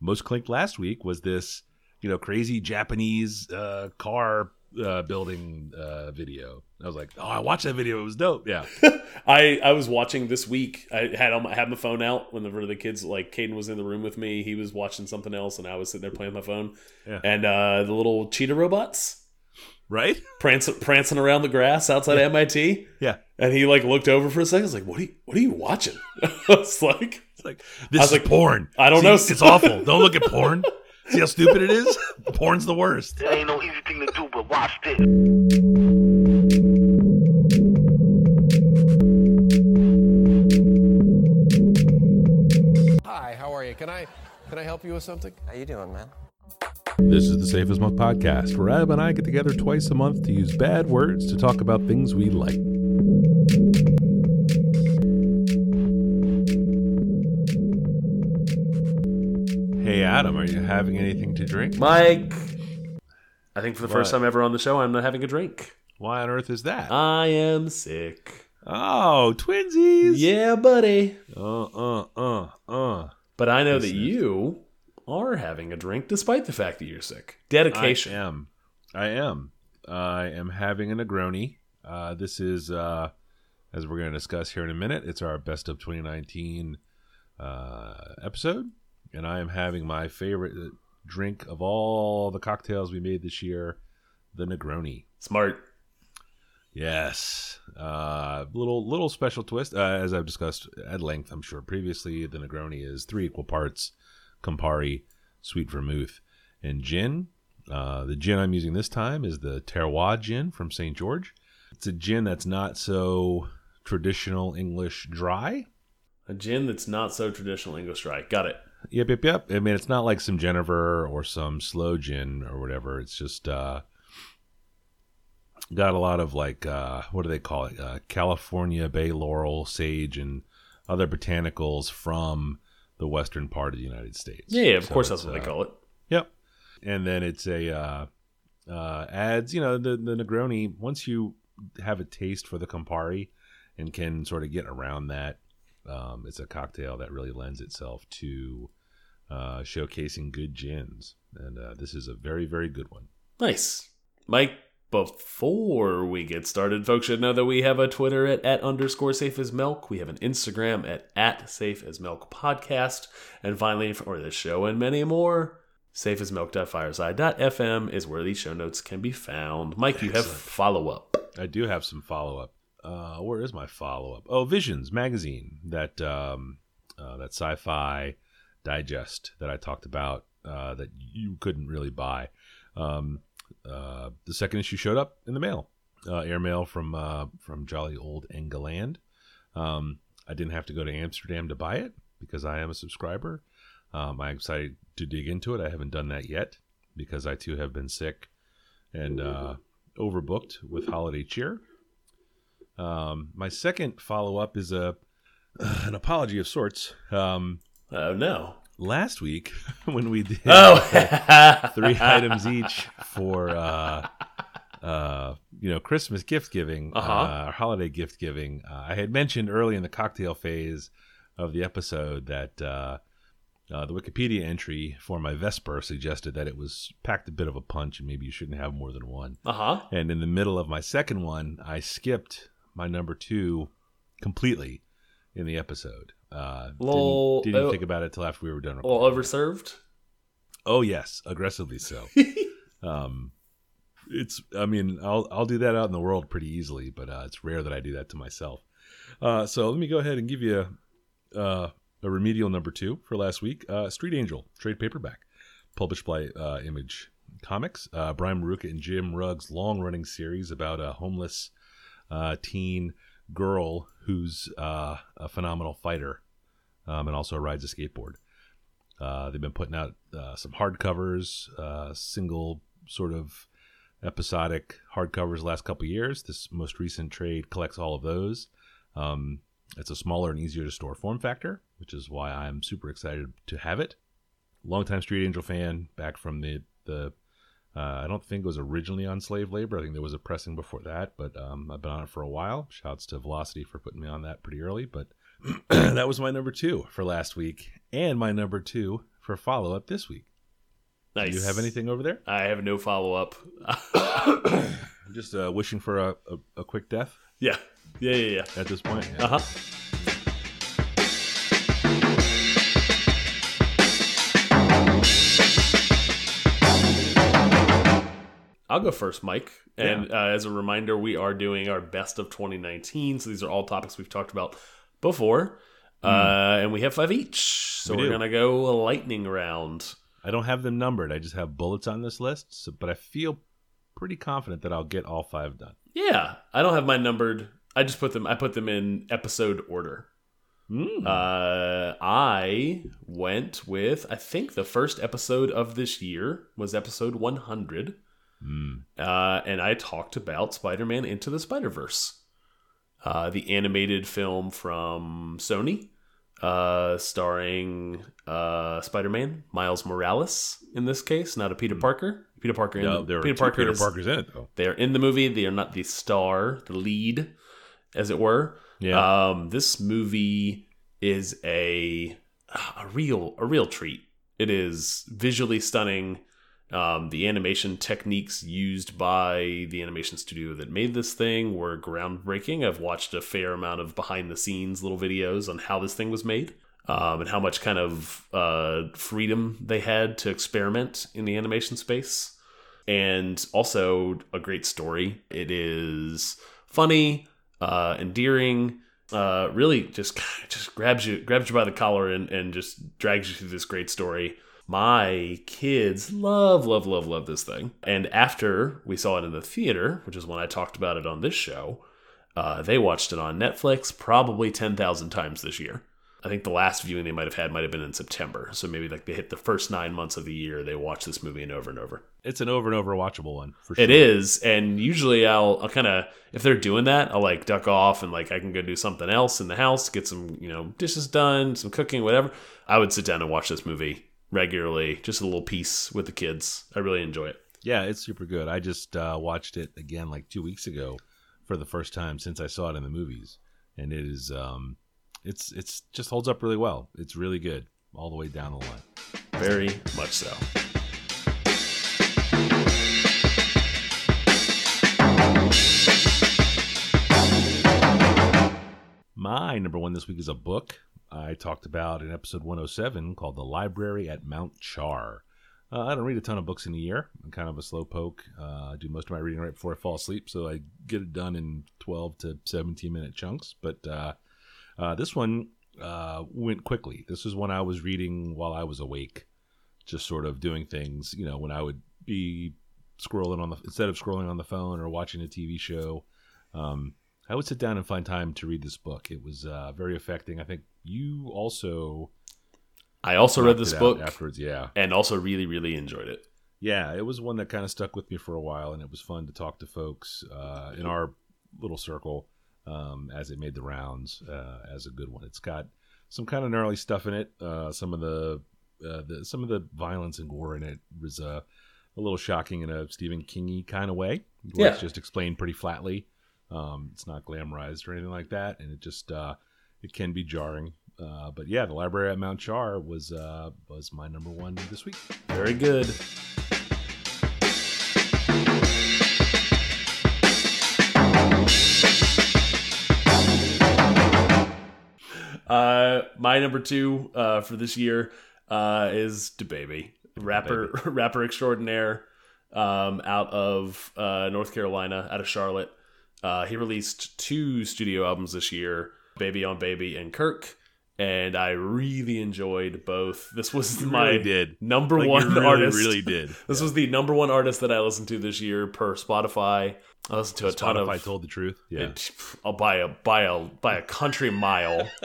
most clicked last week was this, you know, crazy Japanese uh, car uh, building uh, video. I was like, oh, I watched that video. It was dope. Yeah. I I was watching this week. I had on my, had my phone out whenever the kids like Caden was in the room with me. He was watching something else, and I was sitting there playing my phone. Yeah. And uh, the little cheetah robots right? prancing prancing around the grass outside MIT. Yeah. And he like looked over for a second. I was like, "What are you? What are you watching?" I was like, It's like this was is like, porn. I don't See, know. It's awful. Don't look at porn. See how stupid it is? Porn's the worst. It ain't no easy thing to do, but watch this. Hi, how are you? Can I can I help you with something? How you doing, man? This is the Safe as Milk podcast, where Ab and I get together twice a month to use bad words to talk about things we like. Adam, are you having anything to drink? Mike. I think for the first What? time ever on the show, I'm not having a drink. Why on earth is that? I am sick. oh, twinsies! Yeah, buddy. Uh, uh, uh, uh. But I know that you are having a drink despite the fact that you're sick. Dedication. I am. I am. I am having a Negroni. Uh, this is, uh, as we're going to discuss here in a minute, it's our best of 2019 uh, episode. And I am having my favorite uh, drink of all the cocktails we made this year, the Negroni. Smart. Yes, uh, little little special twist. Uh, as I've discussed at length, I'm sure previously, the Negroni is three equal parts Campari, sweet vermouth, and gin. Uh, the gin I'm using this time is the Terroir gin from St. George. It's a gin that's not so traditional English dry. A gin that's not so traditional English dry. Got it. Yep, yep, yep. I mean, it's not like some genever or some sloe gin or whatever. It's just uh, got a lot of like uh, what do they call it? Uh, California bay laurel, sage, and other botanicals from the western part of the United States. Yeah, yeah of So course that's what they uh, call it. Yep. And then it's a uh, uh, adds, you know, the the Negroni. Once you have a taste for the Campari and can sort of get around that, um, it's a cocktail that really lends itself to uh, showcasing good gins. And uh, this is a very very good one. Nice. Mike, before we get started, folks should know that we have a Twitter at, at underscore safe as milk. We have an Instagram at, at safe as milk podcast. And finally, for this show and many more, safe as milk.fireside.fm is where these show notes can be found. Mike, you have follow up. I do have some follow up. Uh, where is my follow up? Oh, Visions magazine that um, uh, that sci-fi digest that I talked about uh, that you couldn't really buy. Um, uh, the second issue showed up in the mail, uh, airmail from uh, from jolly old Engeland. Um, I didn't have to go to Amsterdam to buy it because I am a subscriber. Um, I'm excited to dig into it. I haven't done that yet because I too have been sick and uh, overbooked with holiday cheer. Um, my second follow up is a an apology of sorts. Um, Oh, no. last week when we did three items each for uh, uh, you know Christmas gift giving, Uh-huh. uh, holiday gift giving. Uh, I had mentioned early in the cocktail phase of the episode that uh, uh, the Wikipedia entry for my Vesper suggested that it was packed a bit of a punch and maybe you shouldn't have more than one. Uh huh. And in the middle of my second one, I skipped my number two completely in the episode. Uh, Lol. didn't didn't Oh. think about it till after we were done. Little overserved. Oh yes, aggressively so. um, it's. I mean, I'll I'll do that out in the world pretty easily, but uh, it's rare that I do that to myself. Uh, so let me go ahead and give you a, uh, a remedial number two for last week. Uh, Street Angel trade paperback, published by uh, Image Comics. Uh, Brian Maruca and Jim Rugg's long running series about a homeless uh, teen girl who's uh, a phenomenal fighter um, and also rides a skateboard. Uh, they've been putting out uh, some hardcovers, uh, single sort of episodic hardcovers last couple years. This most recent trade collects all of those. Um, it's a smaller and easier to store form factor, which is why I'm super excited to have it. Longtime Street Angel fan, back from the the. Uh, I don't think it was originally on Slave Labor. I think there was a pressing before that, but um, I've been on it for a while. Shouts to Velocity for putting me on that pretty early. But that was my number two for last week, and my number two for follow up this week. Nice. Do you have anything over there? I have no follow up. I'm just uh, wishing for a, a, a quick death yeah. Yeah, yeah, yeah. at this point. Yeah. Uh huh. I'll go first, Mike. And uh, as a reminder, we are doing our best of 2019. So these are all topics we've talked about before. Uh, and we have five each. So we are going to go a lightning round. I don't have them numbered. I just have bullets on this list, so, but I feel pretty confident that I'll get all five done. Yeah. I don't have mine numbered. I just put them, I put them in episode order. Mm. Uh, I went with I think the first episode of this year was episode 100, Mm. uh, and I talked about Spider-Man Into the Spider-Verse, uh, the animated film from Sony, uh, starring uh, Spider-Man Miles Morales in this case, not a Peter Parker. Peter Parker. No, the, there Peter Parker Peter is- Parkers in it though. they are in the movie. They are not the star, the lead, as it were. Yeah. Um, this movie is a a real a real treat. It is visually stunning. Um, the animation techniques used by the animation studio that made this thing were groundbreaking. I've watched a fair amount of behind the scenes little videos on how this thing was made um, and how much kind of uh, freedom they had to experiment in the animation space and also a great story. It is funny, uh, endearing, uh, really just just grabs you grabs you by the collar and, and just drags you through this great story. My kids love, love, love, love this thing. And after we saw it in the theater, which is when I talked about it on this show, uh, they watched it on Netflix probably 10,000 times this year. I think the last viewing they might have had might have been in September. So maybe like they hit the first nine months of the year, they watch this movie and over and over. It's an over and over watchable one for sure. It is, and usually I'll, I'll kind of if they're doing that, I'll like duck off and like I can go do something else in the house, get some you know dishes done, some cooking, whatever. I would sit down and watch this movie regularly, just a little piece with the kids. I really enjoy it. Yeah, it's super good. I just uh, watched it again like two weeks ago for the first time since I saw it in the movies, and it is um, it's it's just holds up really well. It's really good all the way down the line. Very much so. My number one this week is a book I talked about in episode 107 called The Library at Mount Char. Uh, I don't read a ton of books in a year. I'm kind of a slow poke. Uh, I do most of my reading right before I fall asleep, so I get it done in 12 to 17 minute chunks. But uh, uh, this one uh, went quickly. This was one I was reading while I was awake, just sort of doing things, you know, when I would be scrolling on the, instead of scrolling on the phone or watching a TV show. Um, I would sit down and find time to read this book. It was uh, very affecting. I think you also I also read this book afterwards. Yeah, and also really, really enjoyed it. yeah. It was one that kind of stuck with me for a while, and it was fun to talk to folks uh, in our little circle um, as it made the rounds uh, as a good one. It's got some kind of gnarly stuff in it. Uh, some of the, uh, the some of the violence and gore in it was uh, a little shocking in a Stephen Kingy kind of way. Where It's Yeah. just explained pretty flatly. Um, it's not glamorized or anything like that, and it just uh, it can be jarring. Uh, but yeah, the library at Mount Char was uh, was my number one this week. Very good. Uh, my number two uh, for this year uh, is DaBaby, rapper rapper extraordinaire, um, out of uh, North Carolina, out of Charlotte. Uh, he released two studio albums this year, Baby on Baby and Kirk, and I really enjoyed both. This was my really did. number Like, you one really, artist. really did. This was the number one artist that I listened to this year per Spotify. I listened to a ton Spotify of. told the truth. Yeah. it- I'll buy a buy a buy a country mile.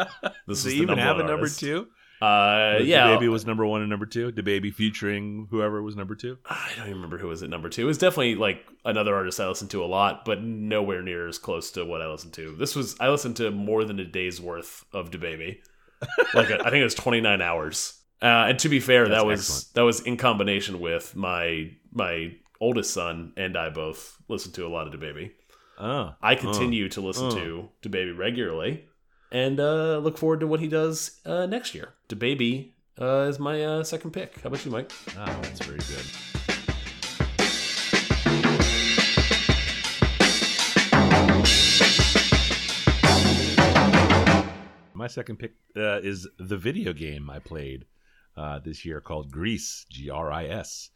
This Does is even have a one number two? Uh, The yeah, baby was number one and number two. DaBaby featuring whoever was number two. I don't even remember who was at number two. It was definitely like another artist I listened to a lot, but nowhere near as close to what I listened to. This was I listened to more than a day's worth of DaBaby. like I think it was twenty nine hours. Uh, and to be fair, That's that was excellent. that was in combination with my my oldest son and I both listened to a lot of DaBaby. Oh, I continue to listen uh. to baby regularly and uh, look forward to what he does uh, next year. DaBaby uh, is my uh, second pick. How about you, Mike? Ah, that's very good. My second pick uh, is the video game I played uh, this year called Gris, G R I S.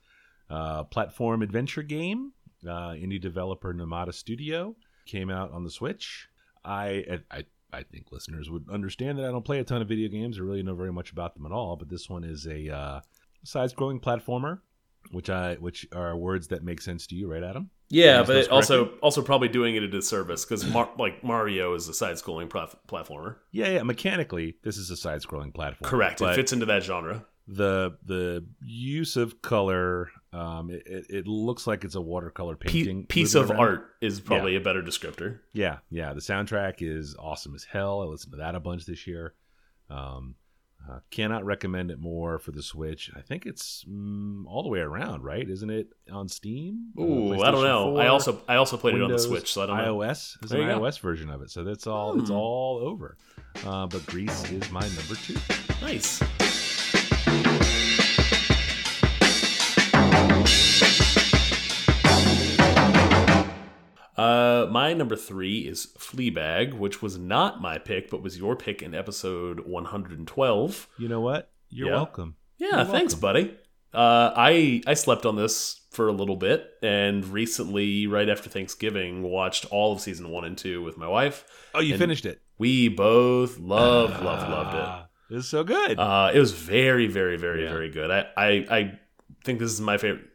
Platform adventure game, indie developer Nomada Studio. Came out on the Switch. I, I I think listeners would understand that I don't play a ton of video games or really know very much about them at all. But this one is a uh, side-scrolling platformer, which I which are words that make sense to you, right, Adam? Yeah, but it also also probably doing it a disservice because Mar- like Mario is a side-scrolling platformer. Yeah, yeah. Mechanically, this is a side-scrolling platform. Correct. It fits into that genre. The the use of color, um, it, it, looks like it's a watercolor painting. piece of around. art is probably a better descriptor. Yeah, yeah. The soundtrack is awesome as hell. I listened to that a bunch this year. Um, uh, cannot recommend it more for the Switch. I think it's mm, all the way around, right? Isn't it on Steam? Uh, Ooh, I don't know. I also I also played it on the Switch, so I don't know. iOS. An you go. iOS version of it, so that's all. It's Hmm. all over. Uh, but Gris is my number two. Nice. Uh, my number three is Fleabag, which was not my pick, but was your pick in episode 112. You know what? You're Yeah. welcome. Yeah, You're thanks, welcome. buddy. Uh, I I slept on this for a little bit, and recently, right after Thanksgiving, watched all of season one and two with my wife. Oh, you finished it. We both loved, loved, loved it. It was so good. Uh, it was very, very, very, Yeah. very good. I, I, I think this is my favorite.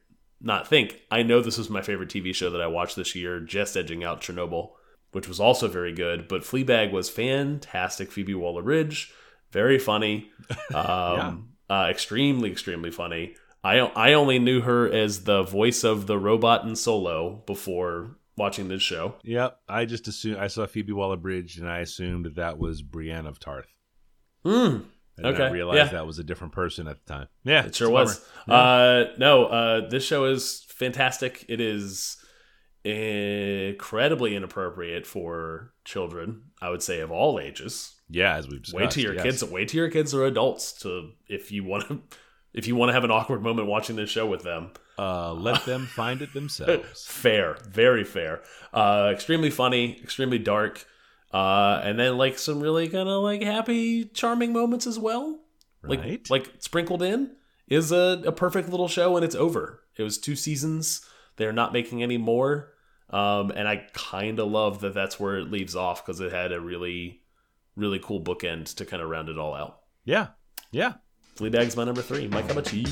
Not think. I know this was my favorite TV show that I watched this year, just edging out Chernobyl, which was also very good. But Fleabag was fantastic. Phoebe Waller Bridge, very funny, um, uh, extremely, extremely funny. I I only knew her as the voice of the robot in Solo before watching this show. Yep. I just assumed I saw Phoebe Waller Bridge and I assumed that that was Brienne of Tarth. Mm, I Okay, realize yeah. that was a different person at the time. Yeah. It sure was. bummer. Uh, no, uh, this show is fantastic. It is incredibly inappropriate for children. I would say of all ages. Yeah, as we've wait till your yes. kids. Wait till your kids are adults to if you want to. If you want to have an awkward moment watching this show with them, Uh, let them find it themselves. fair, very fair. Uh, extremely funny, extremely dark, uh, and then like some really kind of like happy, charming moments as well. Like like sprinkled in is a, a perfect little show, and it's over. It was two seasons. They're not making any more, um, and I kind of love that. That's where it leaves off because it had a really, really cool bookend to kind of round it all out. Yeah. Yeah. Fleabag's my number three. Mike, how about you?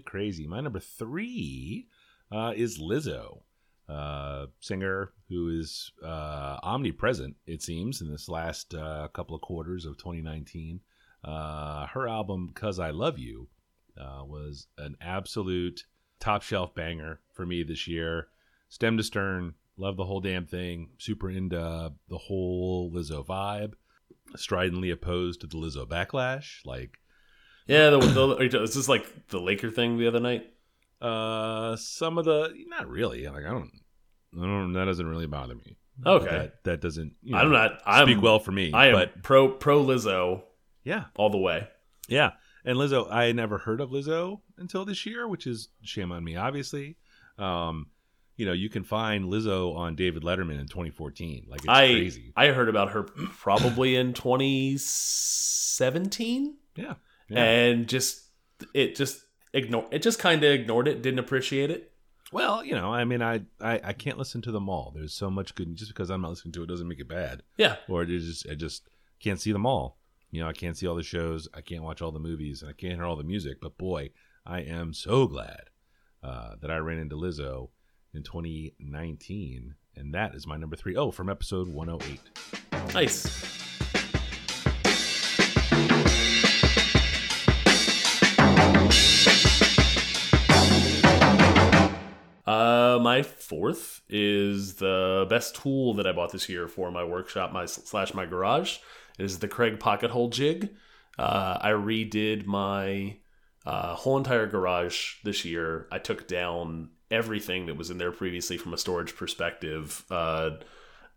Totally crazy. My number three uh, is Lizzo, uh, singer who is uh, omnipresent, it seems, in this last uh, couple of quarters of 2019. Uh, her album, Cuz I Love You, uh, was an absolute top shelf banger for me this year. Stem to stern, love the whole damn thing. Super into the whole Lizzo vibe. Stridently opposed to the Lizzo backlash. Like, Yeah, the, the, is this like the Laker thing the other night? Uh, some of the not really. Like I don't, I don't. That doesn't really bother me. Okay. that, that doesn't. You know, I'm not. I'm speak well for me. I am but pro pro Lizzo yeah, all the way. yeah. And Lizzo, I never heard of Lizzo until this year, which is shame on me, obviously. Um, you know, you can find Lizzo on David Letterman in 2014. Like it's I crazy. I heard about her probably in 2017, Yeah, yeah. and just it just ignore it. Just kind of ignored it. Didn't appreciate it. well, you know, I mean, I, I I can't listen to them all. There's so much good. Just because I'm not listening to it doesn't make it bad. Yeah, or it just I just can't see them all. You know, I can't see all the shows, I can't watch all the movies, and I can't hear all the music. But boy, I am so glad uh, that I ran into Lizzo in 2019, and that is my number three. Oh, from episode 108. nice. My fourth is the best tool that I bought this year for my workshop, my slash my garage. Is the Kreg Pocket Hole Jig. Uh, I redid my uh, whole entire garage this year. I took down everything that was in there previously from a storage perspective. Uh,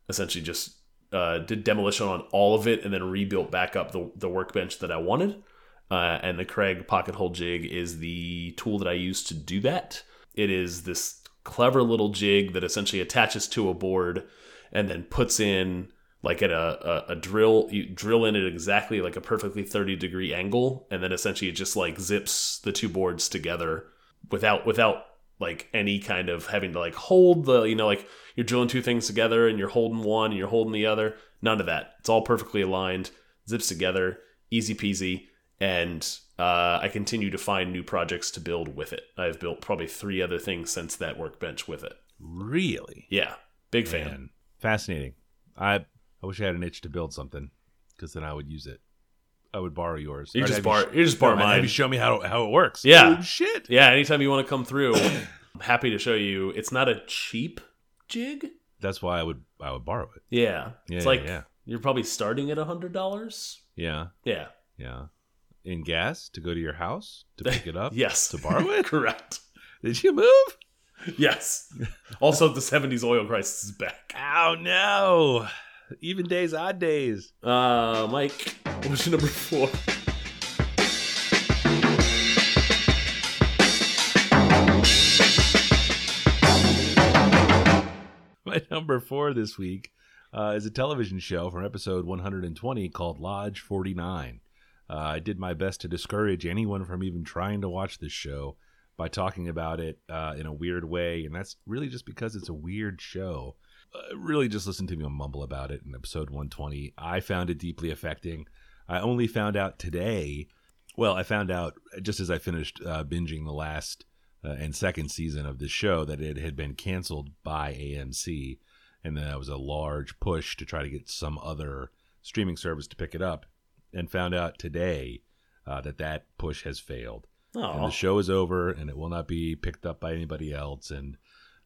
essentially, just uh, did demolition on all of it and then rebuilt back up the, the workbench that I wanted. Uh, and the Kreg Pocket Hole Jig is the tool that I use to do that. It is this clever little jig that essentially attaches to a board and then puts in like at a, a, a drill you drill in at exactly like a perfectly 30 degree angle and then essentially it just like zips the two boards together without without like any kind of having to like hold the you know like you're drilling two things together and you're holding one and you're holding the other. None of that. It's all perfectly aligned zips together easy peasy and uh, I continue to find new projects to build with it. I've built probably three other things since that workbench with it. Really? Yeah, big fan. Man, fascinating. I I wish I had an itch to build something because then I would use it. I would borrow yours. You just bar- you just borrow No, have mine. you show me how how it works. Yeah. Oh, shit. Yeah, anytime you want to come through, I'm happy to show you. It's not a cheap jig. That's why I would I would borrow it. Yeah, Yeah, it's like yeah. you're probably starting at a hundred dollars. Yeah, Yeah. yeah. In gas to go to your house to pick it up. Yes. To borrow it. Correct. Did you move? Yes. also, the '70s oil crisis is back. Oh no! Even days, odd days. Uh, Mike, what's your number four? My number four this week uh, is a television show from episode 120 called Lodge 49. Uh, I did my best to discourage anyone from even trying to watch this show by talking about it uh, in a weird way, and that's really just because it's a weird show. Uh, really, just listen to me mumble about it in episode 120. I found it deeply affecting. I only found out today. Well, I found out just as I finished uh, binging the last uh, and second season of this show that it had been canceled by AMC, and that was a large push to try to get some other streaming service to pick it up. And found out today uh, that that push has failed, and Oh, the show is over, and it will not be picked up by anybody else. And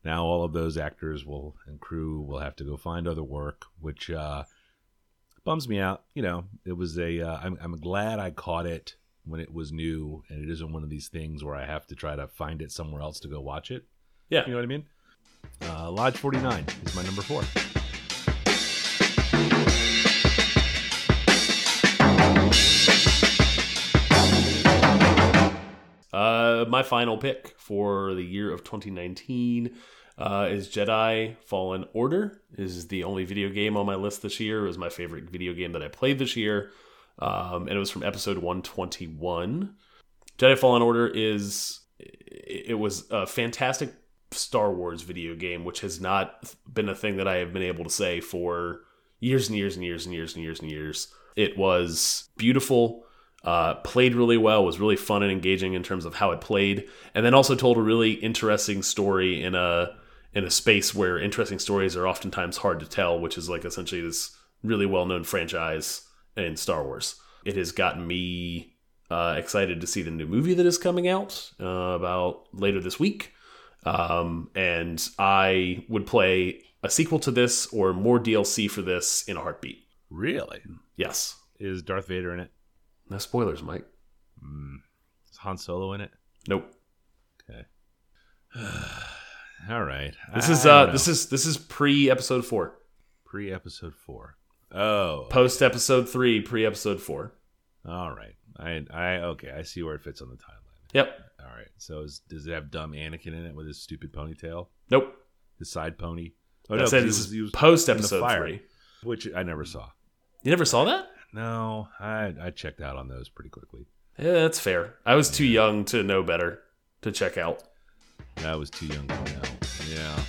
now all of those actors will and crew will have to go find other work, which uh, bums me out. You know, it was a. Uh, I'm, I'm glad I caught it when it was new, and it isn't one of these things where I have to try to find it somewhere else to go watch it. yeah. You know what I mean? Uh, Lodge 49 is my number four. Uh, my final pick for the year of 2019 uh, is Jedi Fallen Order. Is the only video game on my list this year. It was my favorite video game that I played this year, um, and it was from episode 121. Jedi Fallen Order is it it was a fantastic Star Wars video game, which has not been a thing that I have been able to say for years and years and years and years and years and years. It was beautiful, uh, played really well, was really fun and engaging in terms of how it played, and then also told a really interesting story in a in a space where interesting stories are oftentimes hard to tell, which is like essentially this really well known franchise in Star Wars. It has gotten me uh, excited to see the new movie that is coming out uh, about later this week. Um, and I would play a sequel to this or more DLC for this in a heartbeat. Really? Yes. Is Darth Vader in it? No spoilers, Mike. Is Han Solo in it? Nope. Okay. All right. This I is uh know. this is this is pre episode four. pre episode four. Oh, Post episode three, pre episode four. all right. I I okay. I see where it fits on the timeline. Yep. All right. So is, does it have dumb Anakin in it with his stupid ponytail, Nope. his side pony? Oh I 'cause said he this was- is post episode fire, three. which I never saw. You never saw that? No, I I checked out on those pretty quickly. Yeah, that's fair. I was too young to know better to check out. I was too young to know. Yeah.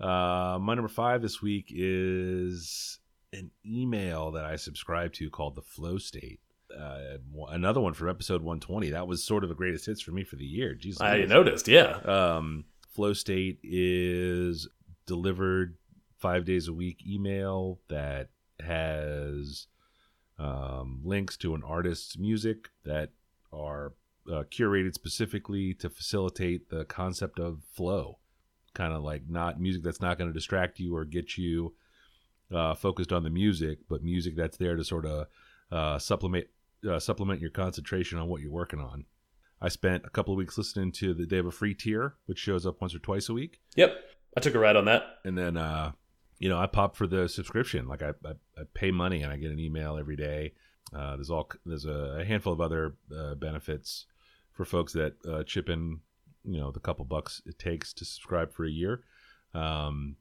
Uh, my number five this week is an email that I subscribe to called the Flow State. Uh, another one from episode 120. That was sort of a greatest hits for me for the year. Jesus. I noticed, yeah. Um, Flow State is delivered five days a week email that has um, links to an artist's music that are uh, curated specifically to facilitate the concept of flow. Kind of like not music that's not going to distract you or get you uh, focused on the music, but music that's there to sort of uh, supplement uh, supplement your concentration on what you're working on. I spent a couple of weeks listening to the They have a free tier, which shows up once or twice a week, Yep. I took a ride on that. and then uh, you know I pop for the subscription. Like I, I, I pay money and I get an email every day. Uh, there's all there's a, handful of other uh, benefits for folks that uh, chip in, you know, the couple bucks it takes to subscribe for a year. Um,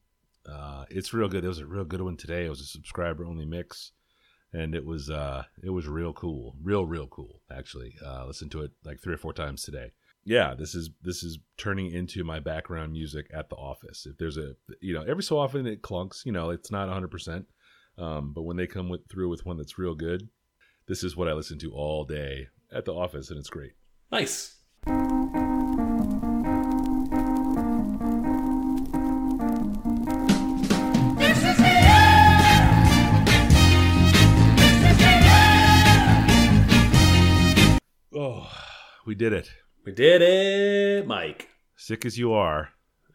uh, it's real good. It was a real good one today. It was a subscriber only mix, and it was uh, it was real cool, real real cool. Actually, uh, listened to it like three or four times today. Yeah, this is this is turning into my background music at the office. If there's a you know every so often it clunks. You know, it's not 100, percent um, but when they come with through with one that's real good, this is what I listen to all day at the office, and it's great. Nice. We did it. We did it, Mike. Sick as you are,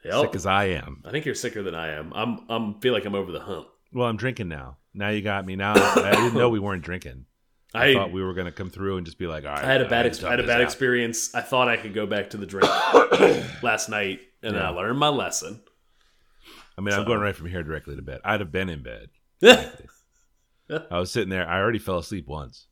Yep. sick as I am. I think you're sicker than I am. I'm I'm feel like I'm over the hump. Well, I'm drinking now. Now you got me. Now I didn't know we weren't drinking. I, I thought we were going to come through and just be like, all right. I had a bad I had a bad experience. I thought I could go back to the drink last night, and then I learned my lesson. I mean, I'm going right from here directly to bed. I'd have been in bed. I was sitting there. I already fell asleep once.